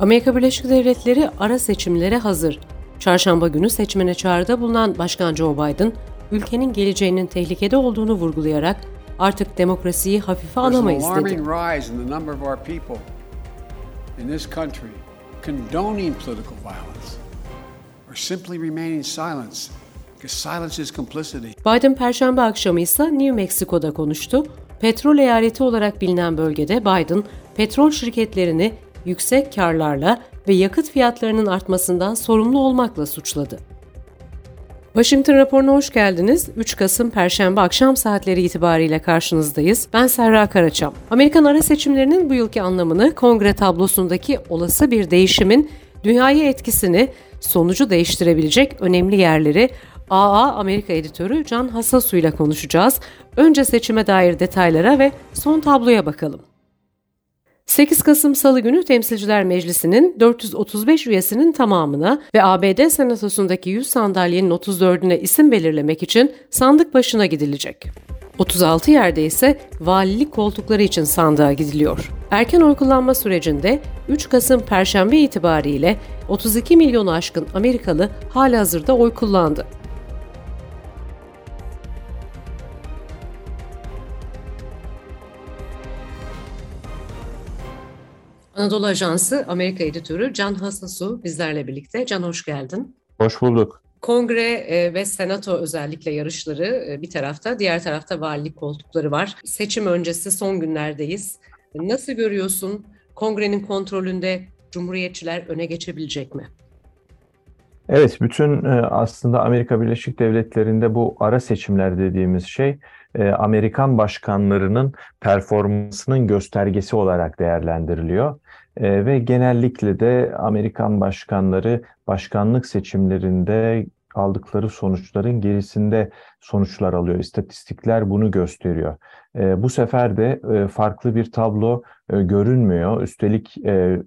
Amerika Birleşik Devletleri ara seçimlere hazır. Çarşamba günü seçmene çağrıda bulunan Başkan Joe Biden, ülkenin geleceğinin tehlikede olduğunu vurgulayarak artık demokrasiyi hafife alamayız dedi. condoning political violence or simply remaining silent Biden perşembe akşamı ise New Mexico'da konuştu. Petrol eyaleti olarak bilinen bölgede Biden, petrol şirketlerini yüksek karlarla ve yakıt fiyatlarının artmasından sorumlu olmakla suçladı. Washington raporuna hoş geldiniz. 3 Kasım Perşembe akşam saatleri itibariyle karşınızdayız. Ben Serra Karaçam. Amerikan ara seçimlerinin bu yılki anlamını kongre tablosundaki olası bir değişimin dünyaya etkisini, sonucu değiştirebilecek önemli yerleri AA Amerika editörü Can Hasasu ile konuşacağız. Önce seçime dair detaylara ve son tabloya bakalım. 8 Kasım Salı günü Temsilciler Meclisi'nin 435 üyesinin tamamına ve ABD Senatosu'ndaki 100 sandalyenin 34'üne isim belirlemek için sandık başına gidilecek. 36 yerde ise valilik koltukları için sandığa gidiliyor. Erken oy kullanma sürecinde 3 Kasım Perşembe itibariyle 32 milyonu aşkın Amerikalı halihazırda oy kullandı. Anadolu Ajansı Amerika editörü Can Hasasu bizlerle birlikte. Can hoş geldin. Hoş bulduk. Kongre e, ve Senato özellikle yarışları e, bir tarafta, diğer tarafta valilik koltukları var. Seçim öncesi son günlerdeyiz. Nasıl görüyorsun? Kongrenin kontrolünde Cumhuriyetçiler öne geçebilecek mi? Evet, bütün e, aslında Amerika Birleşik Devletleri'nde bu ara seçimler dediğimiz şey Amerikan başkanlarının performansının göstergesi olarak değerlendiriliyor. E, ve genellikle de Amerikan başkanları başkanlık seçimlerinde aldıkları sonuçların gerisinde sonuçlar alıyor. İstatistikler bunu gösteriyor. E, bu sefer de e, farklı bir tablo e, görünmüyor. Üstelik e, e,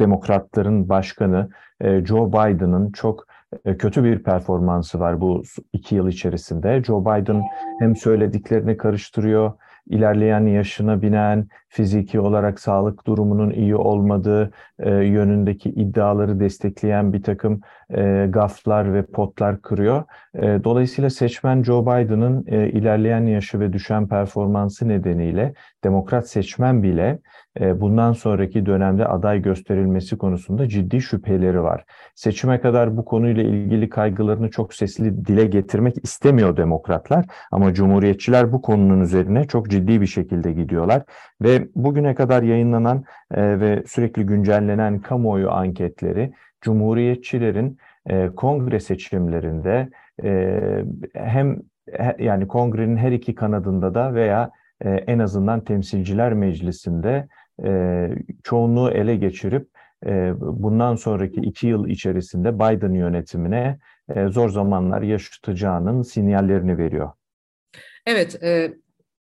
demokratların başkanı e, Joe Biden'ın çok e, kötü bir performansı var bu iki yıl içerisinde. Joe Biden hem söylediklerini karıştırıyor, ilerleyen yaşına binen, fiziki olarak sağlık durumunun iyi olmadığı e, yönündeki iddiaları destekleyen bir takım e, gaflar ve potlar kırıyor. E, dolayısıyla seçmen Joe Biden'ın e, ilerleyen yaşı ve düşen performansı nedeniyle demokrat seçmen bile e, bundan sonraki dönemde aday gösterilmesi konusunda ciddi şüpheleri var. Seçime kadar bu konuyla ilgili kaygılarını çok sesli dile getirmek istemiyor demokratlar ama cumhuriyetçiler bu konunun üzerine çok ciddi bir şekilde gidiyorlar ve bugüne kadar yayınlanan e, ve sürekli güncellenen kamuoyu anketleri cumhuriyetçilerin e, kongre seçimlerinde hem yani kongrenin her iki kanadında da veya en azından temsilciler meclisinde e, çoğunluğu ele geçirip e, bundan sonraki iki yıl içerisinde Biden yönetimine e, zor zamanlar yaşatacağının sinyallerini veriyor. Evet, e,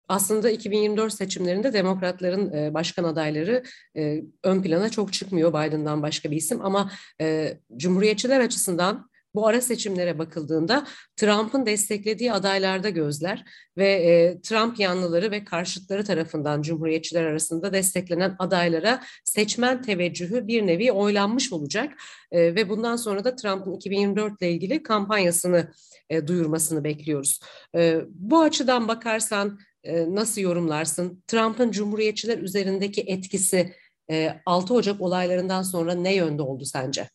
aslında 2024 seçimlerinde demokratların e, başkan adayları e, ön plana çok çıkmıyor Biden'dan başka bir isim ama e, cumhuriyetçiler açısından bu ara seçimlere bakıldığında Trump'ın desteklediği adaylarda gözler ve e, Trump yanlıları ve karşıtları tarafından Cumhuriyetçiler arasında desteklenen adaylara seçmen teveccühü bir nevi oylanmış olacak e, ve bundan sonra da Trump'ın 2024 ile ilgili kampanyasını e, duyurmasını bekliyoruz. E, bu açıdan bakarsan e, nasıl yorumlarsın? Trump'ın Cumhuriyetçiler üzerindeki etkisi e, 6 Ocak olaylarından sonra ne yönde oldu sence?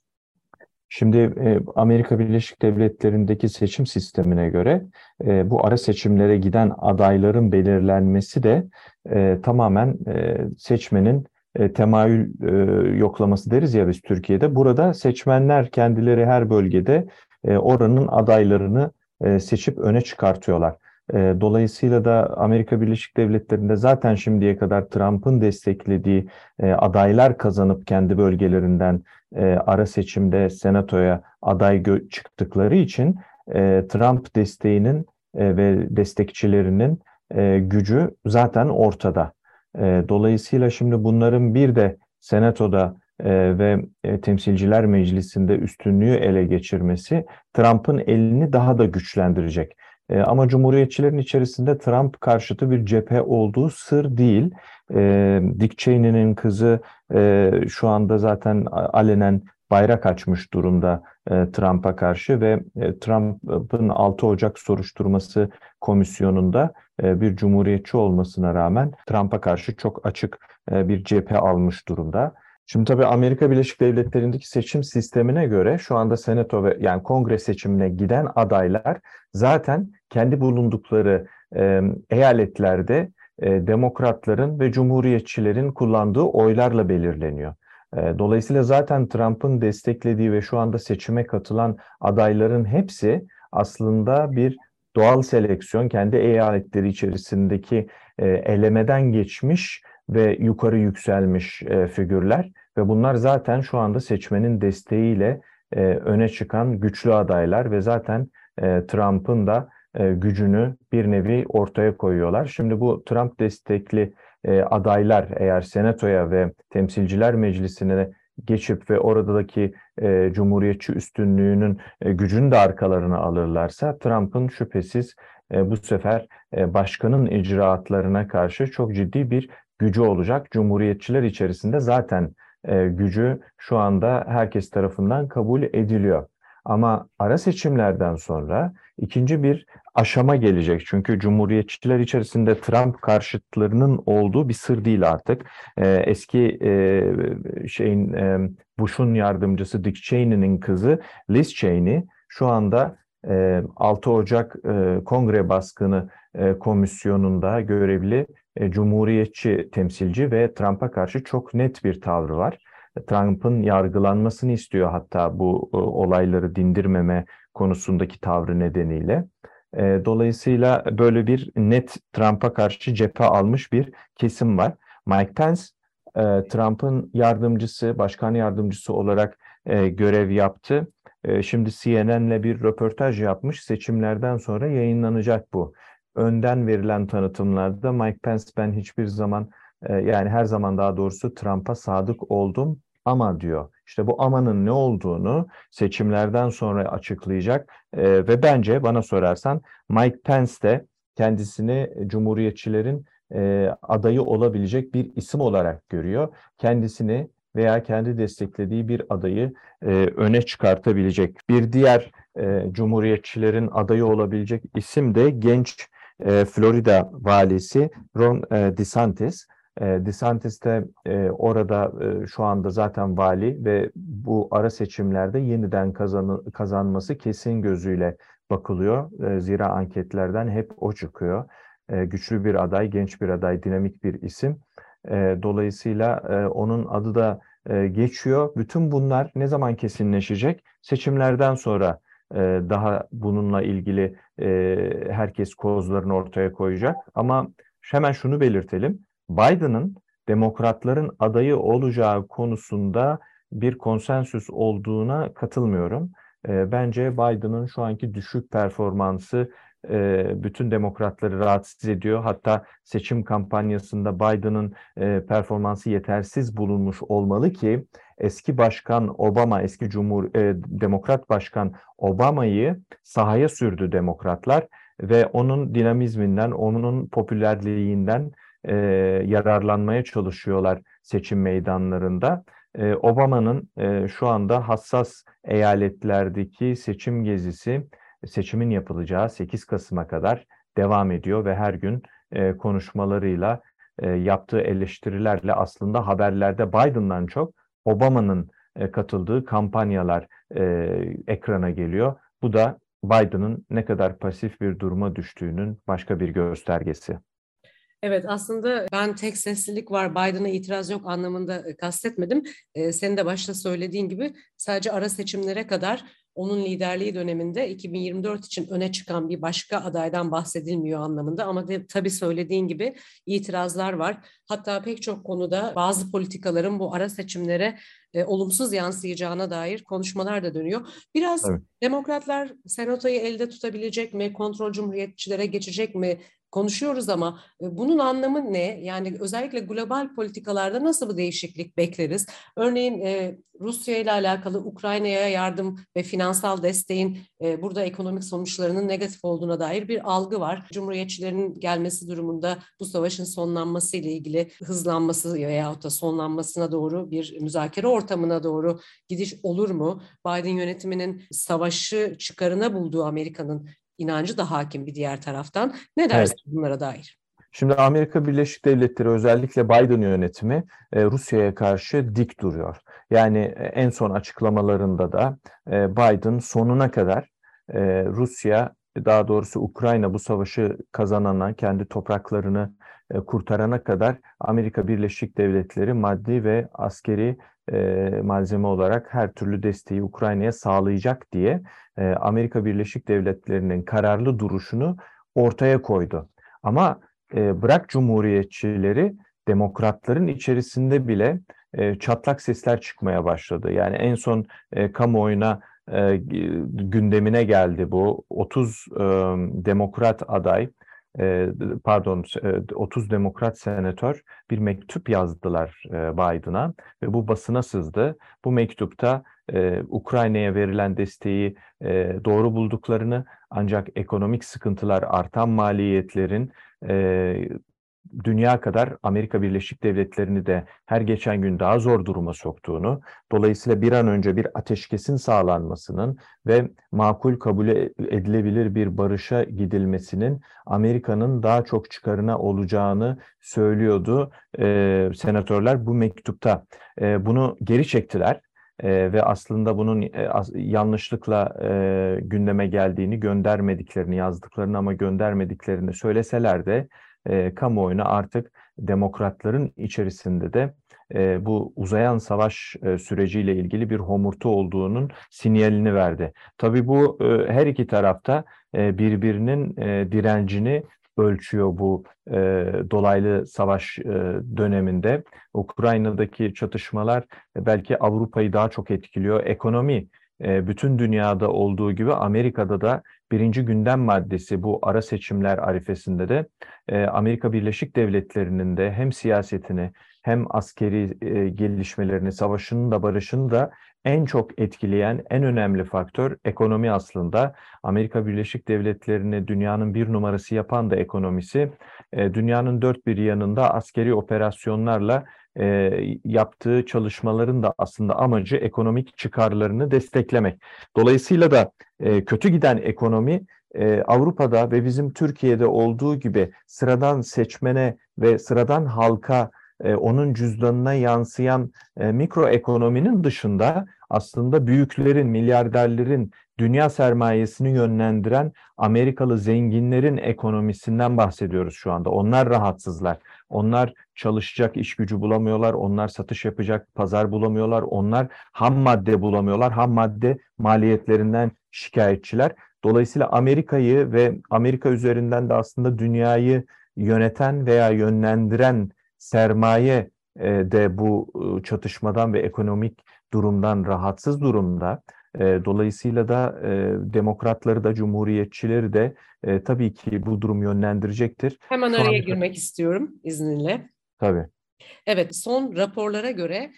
Şimdi e, Amerika Birleşik Devletleri'ndeki seçim sistemine göre e, bu ara seçimlere giden adayların belirlenmesi de e, tamamen seçmenin temayül yoklaması deriz ya biz Türkiye'de. Burada seçmenler kendileri her bölgede oranın adaylarını seçip öne çıkartıyorlar. Dolayısıyla da Amerika Birleşik Devletleri'nde zaten şimdiye kadar Trump'ın desteklediği adaylar kazanıp kendi bölgelerinden ara seçimde senatoya aday çıktıkları için Trump desteğinin ve destekçilerinin gücü zaten ortada. Dolayısıyla şimdi bunların bir de senatoda ve temsilciler meclisinde üstünlüğü ele geçirmesi Trump'ın elini daha da güçlendirecek. E, ama Cumhuriyetçilerin içerisinde Trump karşıtı bir cephe olduğu sır değil. E, Dick Cheney'nin kızı e, şu anda zaten alenen bayrak açmış durumda e, Trump'a karşı ve e, Trump'ın 6 Ocak soruşturması komisyonunda e, bir cumhuriyetçi olmasına rağmen Trump'a karşı çok açık e, bir cephe almış durumda. Şimdi tabii Amerika Birleşik Devletleri'ndeki seçim sistemine göre şu anda senato ve yani kongre seçimine giden adaylar zaten kendi bulundukları e, eyaletlerde e, demokratların ve cumhuriyetçilerin kullandığı oylarla belirleniyor. E, dolayısıyla zaten Trump'ın desteklediği ve şu anda seçime katılan adayların hepsi aslında bir doğal seleksiyon, kendi eyaletleri içerisindeki e, elemeden geçmiş ve yukarı yükselmiş e, figürler ve bunlar zaten şu anda seçmenin desteğiyle e, öne çıkan güçlü adaylar ve zaten e, Trump'ın da e, gücünü bir nevi ortaya koyuyorlar. Şimdi bu Trump destekli e, adaylar eğer senatoya ve temsilciler meclisine geçip ve oradaki e, cumhuriyetçi üstünlüğünün e, gücünü de arkalarına alırlarsa Trump'ın şüphesiz e, bu sefer e, başkanın icraatlarına karşı çok ciddi bir gücü olacak. Cumhuriyetçiler içerisinde zaten e, gücü şu anda herkes tarafından kabul ediliyor. Ama ara seçimlerden sonra ikinci bir aşama gelecek. Çünkü cumhuriyetçiler içerisinde Trump karşıtlarının olduğu bir sır değil artık. E, eski e, şeyin e, Bush'un yardımcısı Dick Cheney'nin kızı Liz Cheney şu anda e, 6 Ocak e, Kongre Baskını e, Komisyonu'nda görevli e, cumhuriyetçi temsilci ve Trump'a karşı çok net bir tavrı var. Trump'ın yargılanmasını istiyor hatta bu e, olayları dindirmeme konusundaki tavrı nedeniyle. E, dolayısıyla böyle bir net Trump'a karşı cephe almış bir kesim var. Mike Pence, e, Trump'ın yardımcısı, başkan yardımcısı olarak görev yaptı. Şimdi CNN'le bir röportaj yapmış. Seçimlerden sonra yayınlanacak bu. Önden verilen tanıtımlarda Mike Pence ben hiçbir zaman yani her zaman daha doğrusu Trump'a sadık oldum ama diyor. İşte bu amanın ne olduğunu seçimlerden sonra açıklayacak e, ve bence bana sorarsan Mike Pence de kendisini Cumhuriyetçilerin e, adayı olabilecek bir isim olarak görüyor. Kendisini veya kendi desteklediği bir adayı e, öne çıkartabilecek. Bir diğer e, Cumhuriyetçilerin adayı olabilecek isim de genç e, Florida valisi Ron e, DeSantis. E, DeSantis de e, orada e, şu anda zaten vali ve bu ara seçimlerde yeniden kazanması kesin gözüyle bakılıyor. E, zira anketlerden hep o çıkıyor. Güçlü bir aday, genç bir aday, dinamik bir isim. Dolayısıyla onun adı da geçiyor. Bütün bunlar ne zaman kesinleşecek? Seçimlerden sonra daha bununla ilgili e, herkes kozlarını ortaya koyacak. Ama hemen şunu belirtelim. Biden'ın demokratların adayı olacağı konusunda bir konsensüs olduğuna katılmıyorum. E, bence Biden'ın şu anki düşük performansı e, bütün demokratları rahatsız ediyor. Hatta seçim kampanyasında Biden'ın e, performansı yetersiz bulunmuş olmalı ki eski başkan Obama, eski Cumhur e, Demokrat Başkan Obama'yı sahaya sürdü demokratlar ve onun dinamizminden, onun popülerliğinden e, yararlanmaya çalışıyorlar seçim meydanlarında. E, Obama'nın e, şu anda hassas eyaletlerdeki seçim gezisi seçimin yapılacağı 8 Kasım'a kadar devam ediyor ve her gün e, konuşmalarıyla e, yaptığı eleştirilerle aslında haberlerde Biden'dan çok Obama'nın e, katıldığı kampanyalar e, ekrana geliyor. Bu da Biden'ın ne kadar pasif bir duruma düştüğünün başka bir göstergesi. Evet aslında ben tek seslilik var Biden'a itiraz yok anlamında e, kastetmedim. Ee, senin de başta söylediğin gibi sadece ara seçimlere kadar onun liderliği döneminde 2024 için öne çıkan bir başka adaydan bahsedilmiyor anlamında ama de, tabii söylediğin gibi itirazlar var. Hatta pek çok konuda bazı politikaların bu ara seçimlere e, olumsuz yansıyacağına dair konuşmalar da dönüyor. Biraz evet. demokratlar senatoyu elde tutabilecek mi, kontrol cumhuriyetçilere geçecek mi konuşuyoruz ama e, bunun anlamı ne? Yani özellikle global politikalarda nasıl bir değişiklik bekleriz? Örneğin e, Rusya ile alakalı Ukrayna'ya yardım ve finansal desteğin e, burada ekonomik sonuçlarının negatif olduğuna dair bir algı var. Cumhuriyetçilerin gelmesi durumunda bu savaşın sonlanması ile ilgili hızlanması veyahut da sonlanmasına doğru bir müzakere ortamına doğru gidiş olur mu? Biden yönetiminin savaşı çıkarına bulduğu Amerika'nın inancı da hakim bir diğer taraftan. Ne dersin evet. bunlara dair? Şimdi Amerika Birleşik Devletleri özellikle Biden yönetimi e, Rusya'ya karşı dik duruyor. Yani e, en son açıklamalarında da e, Biden sonuna kadar Rusya daha doğrusu Ukrayna bu savaşı kazanana, kendi topraklarını kurtarana kadar Amerika Birleşik Devletleri maddi ve askeri malzeme olarak her türlü desteği Ukrayna'ya sağlayacak diye Amerika Birleşik Devletleri'nin kararlı duruşunu ortaya koydu. Ama e, bırak cumhuriyetçileri demokratların içerisinde bile e, çatlak sesler çıkmaya başladı. Yani en son e, kamuoyuna e, gündemine geldi bu 30 e, demokrat aday e, pardon 30 demokrat senatör bir mektup yazdılar Biden'a ve bu basına sızdı. Bu mektupta Ukrayna'ya verilen desteği doğru bulduklarını ancak ekonomik sıkıntılar, artan maliyetlerin dünya kadar Amerika Birleşik Devletleri'ni de her geçen gün daha zor duruma soktuğunu, dolayısıyla bir an önce bir ateşkesin sağlanmasının ve makul kabul edilebilir bir barışa gidilmesinin Amerika'nın daha çok çıkarına olacağını söylüyordu e, senatörler bu mektupta. E, bunu geri çektiler e, ve aslında bunun e, as, yanlışlıkla e, gündeme geldiğini, göndermediklerini, yazdıklarını ama göndermediklerini söyleseler de e, kamuoyuna artık demokratların içerisinde de e, bu uzayan savaş e, süreciyle ilgili bir homurtu olduğunun sinyalini verdi. Tabii bu e, her iki tarafta e, birbirinin e, direncini ölçüyor bu e, dolaylı savaş e, döneminde. Ukrayna'daki çatışmalar belki Avrupa'yı daha çok etkiliyor. Ekonomi e, bütün dünyada olduğu gibi Amerika'da da birinci gündem maddesi bu ara seçimler arifesinde de e, Amerika Birleşik Devletleri'nin de hem siyasetini hem askeri e, gelişmelerini, savaşını da barışını da en çok etkileyen en önemli faktör ekonomi aslında. Amerika Birleşik Devletleri'ni dünyanın bir numarası yapan da ekonomisi. Dünyanın dört bir yanında askeri operasyonlarla e, yaptığı çalışmaların da aslında amacı ekonomik çıkarlarını desteklemek. Dolayısıyla da e, kötü giden ekonomi e, Avrupa'da ve bizim Türkiye'de olduğu gibi sıradan seçmene ve sıradan halka e, onun cüzdanına yansıyan e, mikro ekonominin dışında aslında büyüklerin, milyarderlerin dünya sermayesini yönlendiren Amerikalı zenginlerin ekonomisinden bahsediyoruz şu anda. Onlar rahatsızlar. Onlar çalışacak iş gücü bulamıyorlar. Onlar satış yapacak pazar bulamıyorlar. Onlar ham madde bulamıyorlar. Ham madde maliyetlerinden şikayetçiler. Dolayısıyla Amerika'yı ve Amerika üzerinden de aslında dünyayı yöneten veya yönlendiren sermaye e, de bu e, çatışmadan ve ekonomik durumdan rahatsız durumda. E, dolayısıyla da demokratları da cumhuriyetçileri de tabii ki bu durum yönlendirecektir. Hemen Şu araya anda... girmek istiyorum izninle. Tabii. Evet son raporlara göre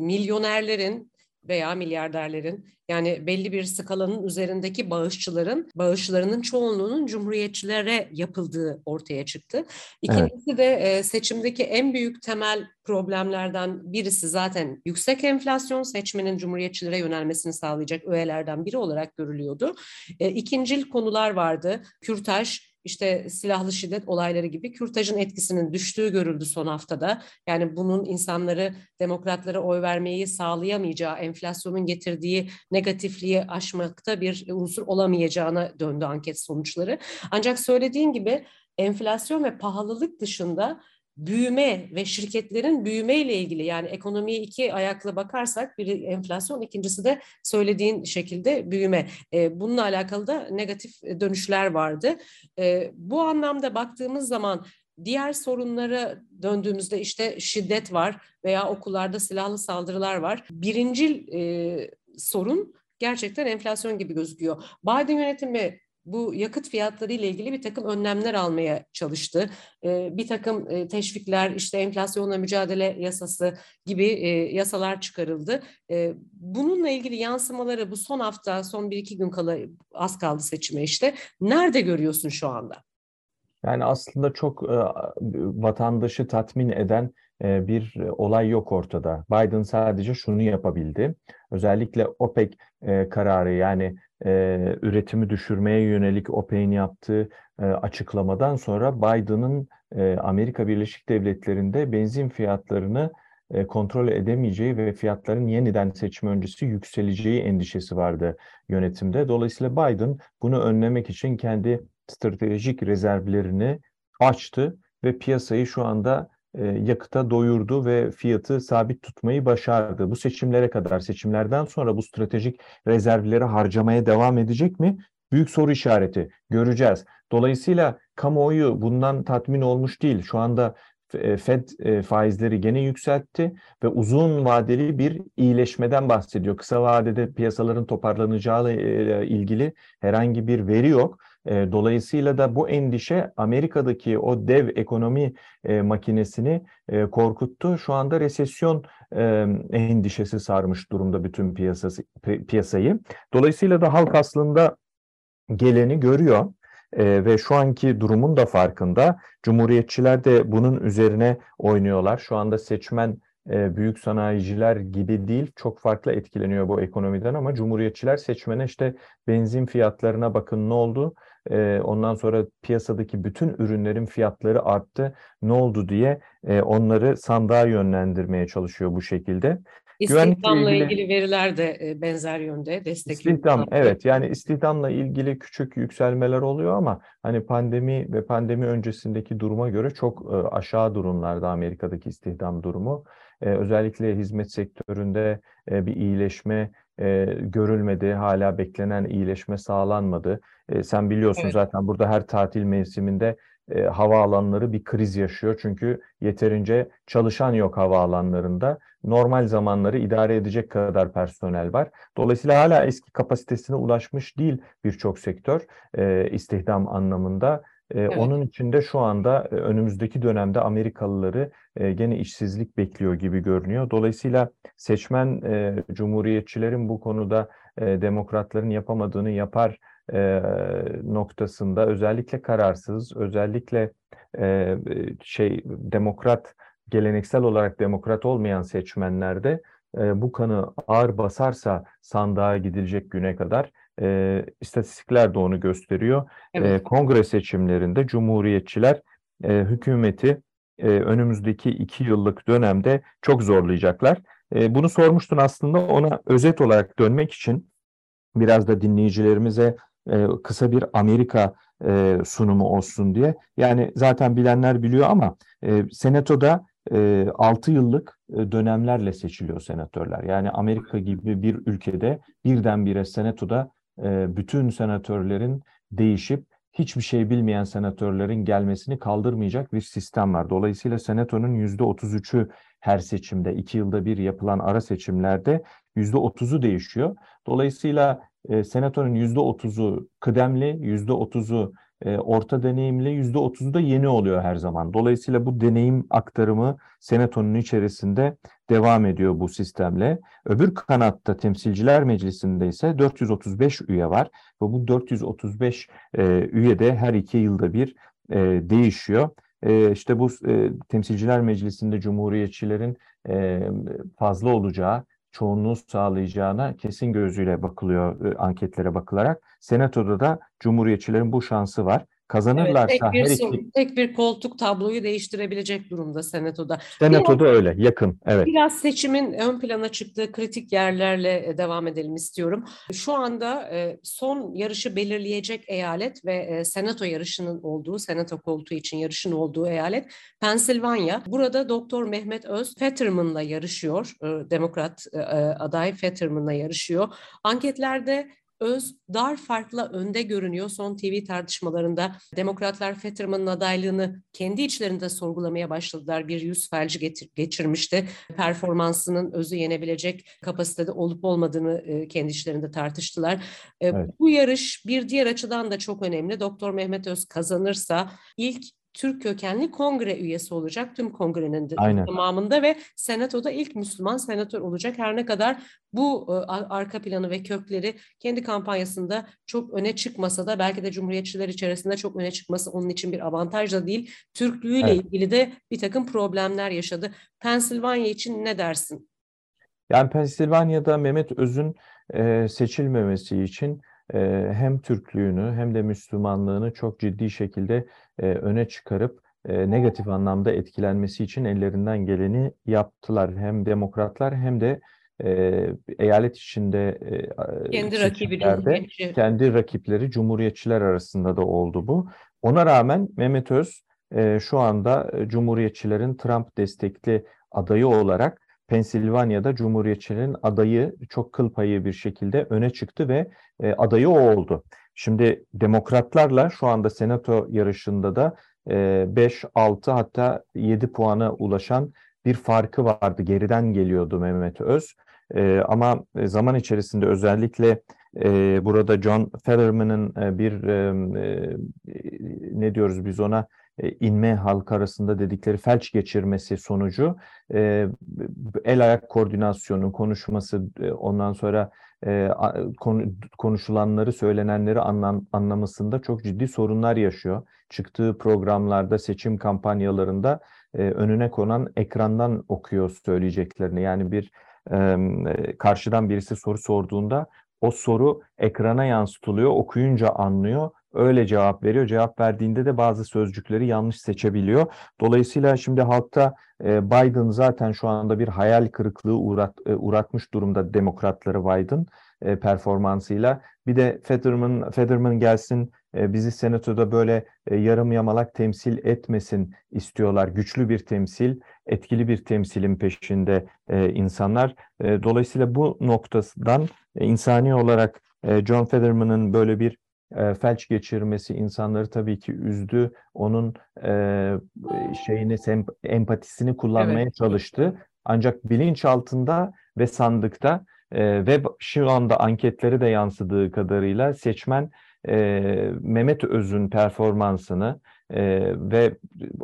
milyonerlerin veya milyarderlerin yani belli bir skalanın üzerindeki bağışçıların bağışlarının çoğunluğunun cumhuriyetçilere yapıldığı ortaya çıktı. İkincisi evet. de seçimdeki en büyük temel problemlerden birisi zaten yüksek enflasyon seçmenin cumhuriyetçilere yönelmesini sağlayacak öğelerden biri olarak görülüyordu. İkincil konular vardı. Kürtaj, işte silahlı şiddet olayları gibi kürtajın etkisinin düştüğü görüldü son haftada. Yani bunun insanları demokratlara oy vermeyi sağlayamayacağı, enflasyonun getirdiği negatifliği aşmakta bir unsur olamayacağına döndü anket sonuçları. Ancak söylediğin gibi enflasyon ve pahalılık dışında büyüme ve şirketlerin büyüme ile ilgili yani ekonomiye iki ayakla bakarsak biri enflasyon ikincisi de söylediğin şekilde büyüme. E, bununla alakalı da negatif dönüşler vardı. E, bu anlamda baktığımız zaman diğer sorunlara döndüğümüzde işte şiddet var veya okullarda silahlı saldırılar var. Birincil e, sorun gerçekten enflasyon gibi gözüküyor. Biden yönetimi bu yakıt fiyatları ile ilgili bir takım önlemler almaya çalıştı. E, bir takım e, teşvikler, işte enflasyonla mücadele yasası gibi e, yasalar çıkarıldı. E, bununla ilgili yansımaları bu son hafta, son bir iki gün kala az kaldı seçime işte. Nerede görüyorsun şu anda? Yani aslında çok e, vatandaşı tatmin eden e, bir olay yok ortada. Biden sadece şunu yapabildi. Özellikle OPEC e, kararı yani e, üretimi düşürmeye yönelik OPEC'in yaptığı e, açıklamadan sonra Biden'ın e, Amerika Birleşik Devletleri'nde benzin fiyatlarını e, kontrol edemeyeceği ve fiyatların yeniden seçim öncesi yükseleceği endişesi vardı yönetimde. Dolayısıyla Biden bunu önlemek için kendi stratejik rezervlerini açtı ve piyasayı şu anda e, yakıta doyurdu ve fiyatı sabit tutmayı başardı. Bu seçimlere kadar, seçimlerden sonra bu stratejik rezervleri harcamaya devam edecek mi? Büyük soru işareti. Göreceğiz. Dolayısıyla kamuoyu bundan tatmin olmuş değil. Şu anda e, Fed e, faizleri gene yükseltti ve uzun vadeli bir iyileşmeden bahsediyor. Kısa vadede piyasaların toparlanacağı ile ilgili herhangi bir veri yok. E, dolayısıyla da bu endişe Amerika'daki o dev ekonomi makinesini korkuttu. Şu anda resesyon endişesi sarmış durumda bütün piyasası, piyasayı. Dolayısıyla da halk aslında geleni görüyor e, ve şu anki durumun da farkında. Cumhuriyetçiler de bunun üzerine oynuyorlar. Şu anda seçmen e, büyük sanayiciler gibi değil, çok farklı etkileniyor bu ekonomiden ama Cumhuriyetçiler seçmene işte benzin fiyatlarına bakın ne oldu, e, ondan sonra piyasadaki bütün ürünlerin fiyatları arttı, ne oldu diye e, onları sandığa yönlendirmeye çalışıyor bu şekilde. İstihdamla ilgili, ilgili veriler de e, benzer yönde destekliyor. İstihdam evet yani istihdamla ilgili küçük yükselmeler oluyor ama hani pandemi ve pandemi öncesindeki duruma göre çok e, aşağı durumlarda Amerika'daki istihdam durumu. E, özellikle hizmet sektöründe bir iyileşme görülmedi. Hala beklenen iyileşme sağlanmadı. Sen biliyorsun evet. zaten burada her tatil mevsiminde e, havaalanları bir kriz yaşıyor. Çünkü yeterince çalışan yok havaalanlarında. Normal zamanları idare edecek kadar personel var. Dolayısıyla hala eski kapasitesine ulaşmış değil birçok sektör e, istihdam anlamında. E, evet. Onun için de şu anda e, önümüzdeki dönemde Amerikalıları e, gene işsizlik bekliyor gibi görünüyor. Dolayısıyla seçmen e, cumhuriyetçilerin bu konuda demokratların yapamadığını yapar noktasında özellikle kararsız, özellikle şey demokrat geleneksel olarak demokrat olmayan seçmenlerde bu kanı ağır basarsa sandığa gidilecek güne kadar e, istatistikler de onu gösteriyor. Evet. E, kongre seçimlerinde cumhuriyetçiler e, hükümeti e, önümüzdeki iki yıllık dönemde çok zorlayacaklar. E, bunu sormuştun aslında ona özet olarak dönmek için biraz da dinleyicilerimize e, kısa bir Amerika e, sunumu olsun diye. Yani zaten bilenler biliyor ama e, senatoda e, 6 yıllık dönemlerle seçiliyor senatörler. Yani Amerika gibi bir ülkede birdenbire senatoda bütün senatörlerin değişip hiçbir şey bilmeyen senatörlerin gelmesini kaldırmayacak bir sistem var. Dolayısıyla senatonun %33'ü her seçimde, iki yılda bir yapılan ara seçimlerde %30'u değişiyor. Dolayısıyla e, senatonun %30'u kıdemli, %30'u e, orta deneyimli, %30'u da yeni oluyor her zaman. Dolayısıyla bu deneyim aktarımı senatonun içerisinde devam ediyor bu sistemle. Öbür kanatta temsilciler meclisinde ise 435 üye var ve bu 435 e, üye de her iki yılda bir e, değişiyor. E, işte bu e, temsilciler meclisinde cumhuriyetçilerin e, fazla olacağı çoğunluğu sağlayacağına kesin gözüyle bakılıyor e, anketlere bakılarak. Senatoda da Cumhuriyetçilerin bu şansı var. Kazanırlarsa evet, tek bir, her iki... tek bir koltuk tabloyu değiştirebilecek durumda Senato'da. Senato'da biraz, öyle, yakın. Evet. Biraz seçimin ön plana çıktığı kritik yerlerle e, devam edelim istiyorum. Şu anda e, son yarışı belirleyecek eyalet ve e, Senato yarışının olduğu, Senato koltuğu için yarışın olduğu eyalet Pensilvanya. Burada Doktor Mehmet Öz Fetterman'la yarışıyor. Demokrat aday Fetterman'la yarışıyor. Anketlerde Öz dar farkla önde görünüyor. Son TV tartışmalarında demokratlar Fetterman'ın adaylığını kendi içlerinde sorgulamaya başladılar. Bir yüz felci getir, geçirmişti. Performansının özü yenebilecek kapasitede olup olmadığını e, kendi içlerinde tartıştılar. E, evet. Bu yarış bir diğer açıdan da çok önemli. Doktor Mehmet Öz kazanırsa ilk Türk kökenli kongre üyesi olacak tüm kongrenin Aynen. tamamında ve senatoda ilk Müslüman senatör olacak. Her ne kadar bu e, arka planı ve kökleri kendi kampanyasında çok öne çıkmasa da belki de cumhuriyetçiler içerisinde çok öne çıkması onun için bir avantaj da değil. Türklüğüyle evet. ilgili de bir takım problemler yaşadı. Pensilvanya için ne dersin? Yani Pensilvanya'da Mehmet Öz'ün e, seçilmemesi için hem Türklüğünü hem de Müslümanlığını çok ciddi şekilde öne çıkarıp negatif anlamda etkilenmesi için ellerinden geleni yaptılar. Hem demokratlar hem de eyalet içinde kendi rakibi kendi rakipleri cumhuriyetçiler arasında da oldu bu. Ona rağmen Mehmet Öz şu anda cumhuriyetçilerin Trump destekli adayı olarak Pensilvanya'da Cumhuriyetçilerin adayı çok kıl payı bir şekilde öne çıktı ve e, adayı o oldu. Şimdi demokratlarla şu anda senato yarışında da e, 5, 6 hatta 7 puana ulaşan bir farkı vardı. Geriden geliyordu Mehmet Öz. E, ama zaman içerisinde özellikle e, burada John Fetterman'ın e, bir e, e, ne diyoruz biz ona e, inme halk arasında dedikleri felç geçirmesi sonucu e, el ayak koordinasyonu, konuşması, e, ondan sonra konuşulanları, söylenenleri anlam, anlamasında çok ciddi sorunlar yaşıyor. Çıktığı programlarda, seçim kampanyalarında önüne konan ekrandan okuyor söyleyeceklerini. Yani bir karşıdan birisi soru sorduğunda o soru ekrana yansıtılıyor, okuyunca anlıyor öyle cevap veriyor. Cevap verdiğinde de bazı sözcükleri yanlış seçebiliyor. Dolayısıyla şimdi halkta e, Biden zaten şu anda bir hayal kırıklığı uğrat, e, uğratmış durumda demokratları Biden e, performansıyla. Bir de Fetterman, Fetterman gelsin bizi senatoda böyle yarım yamalak temsil etmesin istiyorlar. Güçlü bir temsil, etkili bir temsilin peşinde insanlar. Dolayısıyla bu noktadan insani olarak John Fetterman'ın böyle bir e, felç geçirmesi insanları tabii ki üzdü. Onun e, şeyini empatisini kullanmaya evet. çalıştı. Ancak bilinç altında ve sandıkta e, ve şu anda anketleri de yansıdığı kadarıyla seçmen e, Mehmet Öz'ün performansını e, ve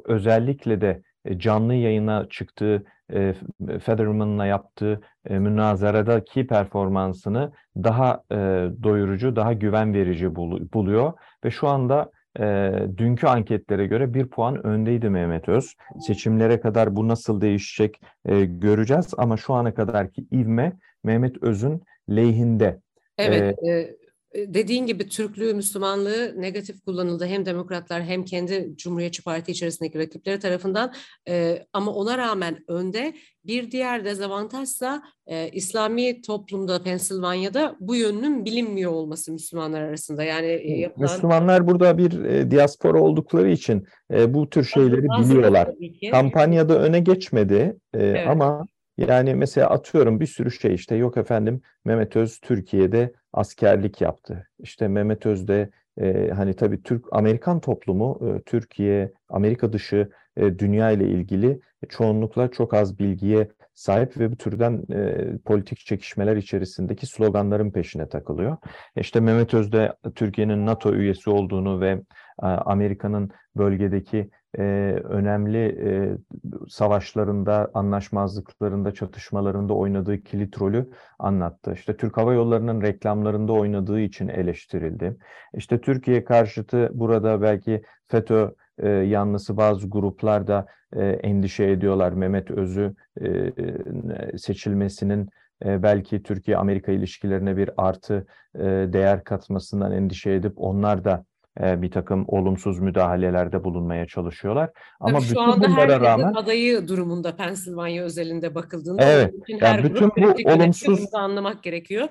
özellikle de canlı yayına çıktığı e, Federman'la yaptığı e, münazaradaki performansını daha e, doyurucu, daha güven verici bul, buluyor ve şu anda e, dünkü anketlere göre bir puan öndeydi Mehmet Öz. Seçimlere kadar bu nasıl değişecek e, göreceğiz ama şu ana kadarki ivme Mehmet Öz'ün lehinde. Evet, ee, e, dediğin gibi Türklüğü, Müslümanlığı negatif kullanıldı hem demokratlar hem kendi Cumhuriyetçi Parti içerisindeki rakipleri tarafından e, ama ona rağmen önde bir diğer dezavantajsa e, İslami toplumda Pensilvanya'da bu yönünün bilinmiyor olması Müslümanlar arasında. Yani e, yapılan... Müslümanlar burada bir e, diaspora oldukları için e, bu tür şeyleri biliyorlar. Kampanyada öne geçmedi e, evet. ama yani mesela atıyorum bir sürü şey işte yok efendim Mehmet Öz Türkiye'de askerlik yaptı. İşte Mehmet Öz de e, hani tabii Türk Amerikan toplumu e, Türkiye, Amerika dışı e, dünya ile ilgili çoğunlukla çok az bilgiye sahip ve bu türden e, politik çekişmeler içerisindeki sloganların peşine takılıyor. İşte Mehmet Öz de Türkiye'nin NATO üyesi olduğunu ve e, Amerika'nın bölgedeki e, önemli e, savaşlarında, anlaşmazlıklarında, çatışmalarında oynadığı kilit rolü anlattı. İşte Türk Hava Yolları'nın reklamlarında oynadığı için eleştirildi. İşte Türkiye karşıtı burada belki FETÖ e, yanlısı bazı gruplar da e, endişe ediyorlar. Mehmet Öz'ü e, seçilmesinin e, belki Türkiye-Amerika ilişkilerine bir artı e, değer katmasından endişe edip onlar da e, bir takım olumsuz müdahalelerde bulunmaya çalışıyorlar. Ama Tabii bütün şu anda bunlara rağmen adayı durumunda Pensilvanya özelinde bakıldığında evet, yani bütün bu olumsuz anlamak gerekiyor.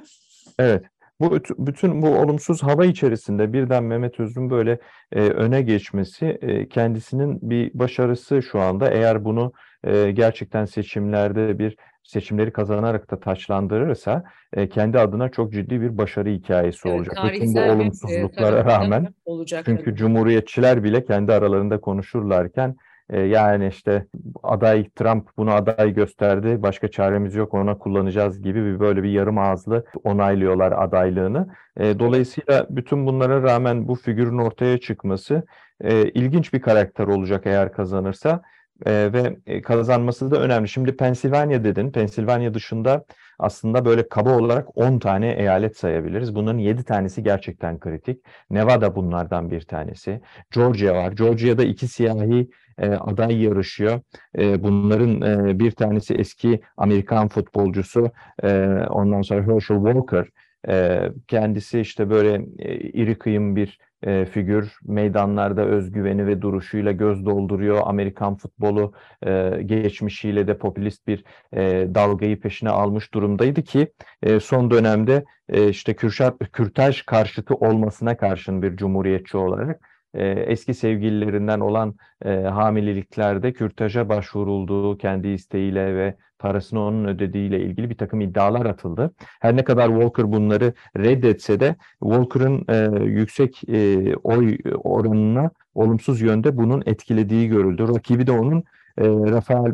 Evet. Bu bütün bu olumsuz hava içerisinde birden Mehmet Öz'ün böyle e, öne geçmesi e, kendisinin bir başarısı şu anda. Eğer bunu e, gerçekten seçimlerde bir seçimleri kazanarak da taçlandırırsa e, kendi adına çok ciddi bir başarı hikayesi evet, olacak. Bütün bu olumsuzluklara rağmen olacak çünkü tabii. cumhuriyetçiler bile kendi aralarında konuşurlarken e, yani işte aday Trump bunu aday gösterdi başka çaremiz yok ona kullanacağız gibi bir böyle bir yarım ağızlı onaylıyorlar adaylığını. E, dolayısıyla bütün bunlara rağmen bu figürün ortaya çıkması e, ilginç bir karakter olacak eğer kazanırsa e, ve kazanması da önemli. Şimdi Pensilvanya dedin. Pensilvanya dışında aslında böyle kaba olarak 10 tane eyalet sayabiliriz. Bunların 7 tanesi gerçekten kritik. Nevada bunlardan bir tanesi. Georgia var. Georgia'da iki siyahi e, aday yarışıyor. E, bunların e, bir tanesi eski Amerikan futbolcusu. E, ondan sonra Herschel Walker. E, kendisi işte böyle e, iri kıyım bir e, figür meydanlarda özgüveni ve duruşuyla göz dolduruyor. Amerikan futbolu e, geçmişiyle de popülist bir e, dalgayı peşine almış durumdaydı ki e, son dönemde e, işte Kürşat, Kürtaj karşıtı olmasına karşın bir cumhuriyetçi olarak e, eski sevgililerinden olan e, hamileliklerde kürtaja başvurulduğu kendi isteğiyle ve parasını onun ödediğiyle ilgili bir takım iddialar atıldı. Her ne kadar Walker bunları reddetse de Walker'ın e, yüksek e, oy oranına olumsuz yönde bunun etkilediği görüldü. Rakibi de onun e, Rafael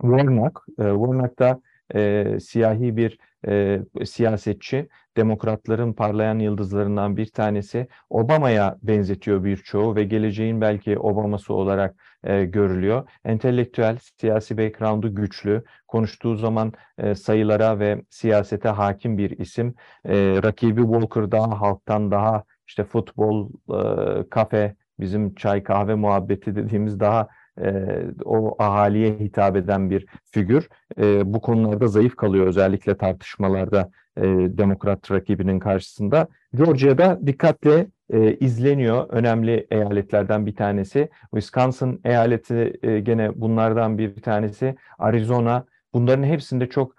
Warnock. E, Warnock da e, siyahi bir e, siyasetçi, demokratların parlayan yıldızlarından bir tanesi. Obama'ya benzetiyor birçoğu ve geleceğin belki Obama'sı olarak e, görülüyor. Entelektüel, siyasi background'u güçlü, konuştuğu zaman e, sayılara ve siyasete hakim bir isim. E, rakibi Walker daha halktan daha işte futbol, e, kafe, bizim çay kahve muhabbeti dediğimiz daha e, o ahaliye hitap eden bir figür. E, bu konularda zayıf kalıyor özellikle tartışmalarda e, demokrat rakibinin karşısında. Georgia'da dikkatle e, izleniyor. Önemli eyaletlerden bir tanesi. Wisconsin eyaleti e, gene bunlardan bir tanesi. Arizona. Bunların hepsinde çok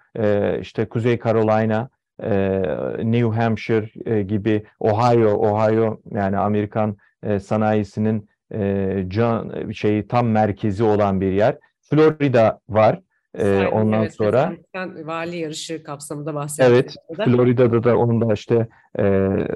işte Kuzey Carolina, New Hampshire gibi Ohio, Ohio yani Amerikan sanayisinin e, can şeyi tam merkezi olan bir yer. Florida var. Ee, ondan evet, sonra vali yarışı kapsamında bahsettim. Evet, Florida'da da onun da işte e,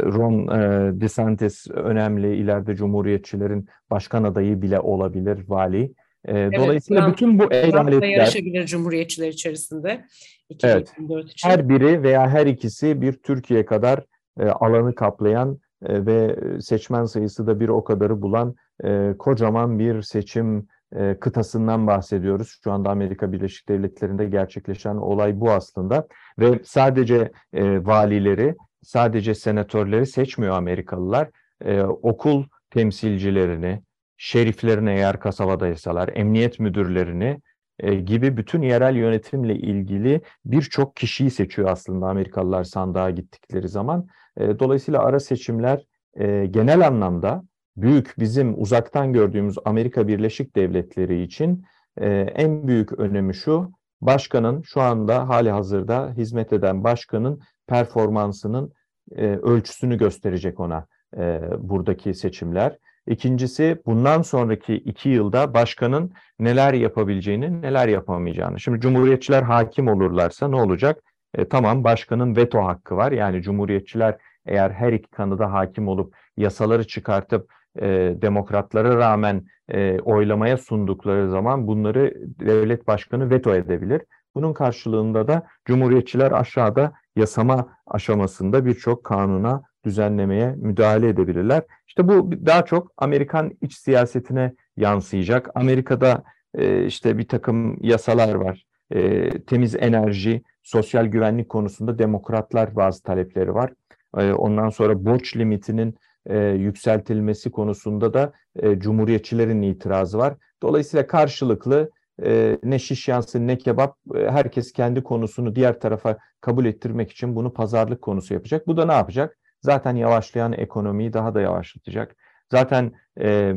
Ron e, DeSantis önemli ileride Cumhuriyetçilerin başkan adayı bile olabilir vali. E, evet, dolayısıyla Trump, bütün bu eyaletler yarışabilir Cumhuriyetçiler içerisinde. 2024 evet, için. Her biri veya her ikisi bir Türkiye kadar e, alanı kaplayan e, ve seçmen sayısı da bir o kadarı bulan e, kocaman bir seçim e, kıtasından bahsediyoruz. Şu anda Amerika Birleşik Devletleri'nde gerçekleşen olay bu aslında. Ve sadece e, valileri, sadece senatörleri seçmiyor Amerikalılar. E, okul temsilcilerini, şeriflerini eğer kasabadaysalar, emniyet müdürlerini e, gibi bütün yerel yönetimle ilgili birçok kişiyi seçiyor aslında Amerikalılar sandığa gittikleri zaman. E, dolayısıyla ara seçimler e, genel anlamda büyük bizim uzaktan gördüğümüz Amerika Birleşik Devletleri için e, en büyük önemi şu, başkanın şu anda hali hazırda hizmet eden başkanın performansının e, ölçüsünü gösterecek ona e, buradaki seçimler. İkincisi bundan sonraki iki yılda başkanın neler yapabileceğini, neler yapamayacağını. Şimdi cumhuriyetçiler hakim olurlarsa ne olacak? E, tamam başkanın veto hakkı var. Yani cumhuriyetçiler eğer her iki kanıda hakim olup yasaları çıkartıp e, demokratlara rağmen e, oylamaya sundukları zaman bunları devlet başkanı veto edebilir. Bunun karşılığında da cumhuriyetçiler aşağıda yasama aşamasında birçok kanuna, düzenlemeye müdahale edebilirler. İşte bu daha çok Amerikan iç siyasetine yansıyacak. Amerika'da e, işte bir takım yasalar var. E, temiz enerji, sosyal güvenlik konusunda demokratlar bazı talepleri var. E, ondan sonra borç limitinin e, yükseltilmesi konusunda da e, cumhuriyetçilerin itirazı var. Dolayısıyla karşılıklı e, ne şiş yansın ne kebap e, herkes kendi konusunu diğer tarafa kabul ettirmek için bunu pazarlık konusu yapacak. Bu da ne yapacak? Zaten yavaşlayan ekonomiyi daha da yavaşlatacak. Zaten e, e,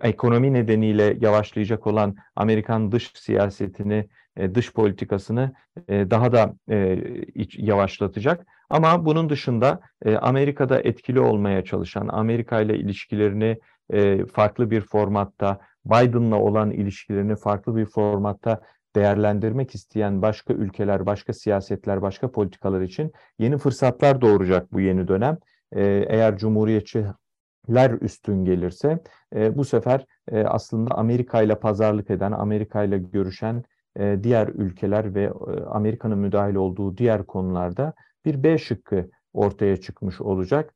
ekonomi nedeniyle yavaşlayacak olan Amerikan dış siyasetini, e, dış politikasını e, daha da e, yavaşlatacak. Ama bunun dışında Amerika'da etkili olmaya çalışan, Amerika ile ilişkilerini farklı bir formatta Biden'la olan ilişkilerini farklı bir formatta değerlendirmek isteyen başka ülkeler, başka siyasetler, başka politikalar için yeni fırsatlar doğuracak bu yeni dönem. Eğer cumhuriyetçiler üstün gelirse e, bu sefer e, aslında Amerika ile pazarlık eden, Amerika ile görüşen e, diğer ülkeler ve Amerika'nın müdahil olduğu diğer konularda bir B şıkkı ortaya çıkmış olacak.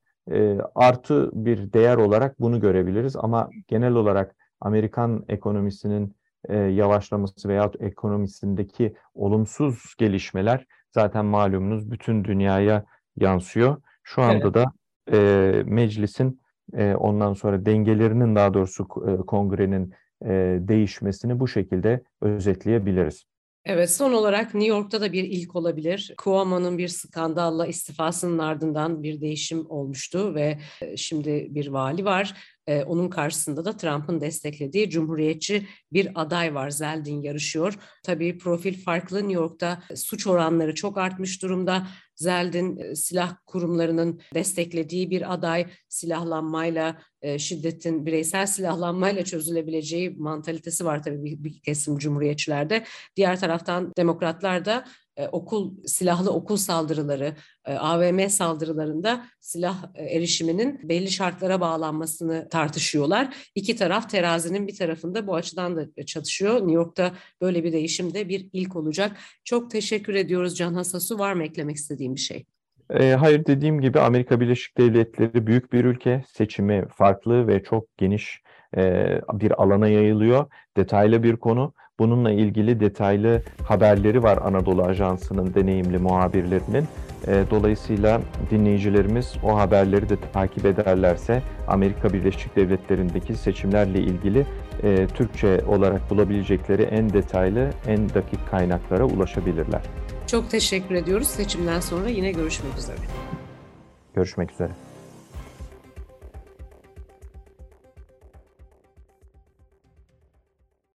Artı bir değer olarak bunu görebiliriz ama genel olarak Amerikan ekonomisinin e, yavaşlaması veya ekonomisindeki olumsuz gelişmeler zaten malumunuz bütün dünyaya yansıyor. Şu anda evet. da e, meclisin e, ondan sonra dengelerinin daha doğrusu e, kongrenin e, değişmesini bu şekilde özetleyebiliriz. Evet son olarak New York'ta da bir ilk olabilir. Cuomo'nun bir skandalla istifasının ardından bir değişim olmuştu ve e, şimdi bir vali var. Ee, onun karşısında da Trump'ın desteklediği cumhuriyetçi bir aday var. Zeldin yarışıyor. Tabii profil farklı. New York'ta suç oranları çok artmış durumda. Zeldin e, silah kurumlarının desteklediği bir aday silahlanmayla, e, şiddetin bireysel silahlanmayla çözülebileceği mantalitesi var tabii bir, bir kesim cumhuriyetçilerde. Diğer taraftan demokratlar da e, okul silahlı okul saldırıları, e, AVM saldırılarında silah e, erişiminin belli şartlara bağlanmasını tartışıyorlar. İki taraf terazinin bir tarafında bu açıdan da çatışıyor. New York'ta böyle bir değişim de bir ilk olacak. Çok teşekkür ediyoruz Can Hasasu. Var mı eklemek istediğim bir şey? hayır dediğim gibi Amerika Birleşik Devletleri büyük bir ülke. Seçimi farklı ve çok geniş bir alana yayılıyor. Detaylı bir konu. Bununla ilgili detaylı haberleri var Anadolu Ajansı'nın deneyimli muhabirlerinin. E, dolayısıyla dinleyicilerimiz o haberleri de takip ederlerse Amerika Birleşik Devletleri'ndeki seçimlerle ilgili e, Türkçe olarak bulabilecekleri en detaylı, en dakik kaynaklara ulaşabilirler. Çok teşekkür ediyoruz. Seçimden sonra yine görüşmek üzere. Görüşmek üzere.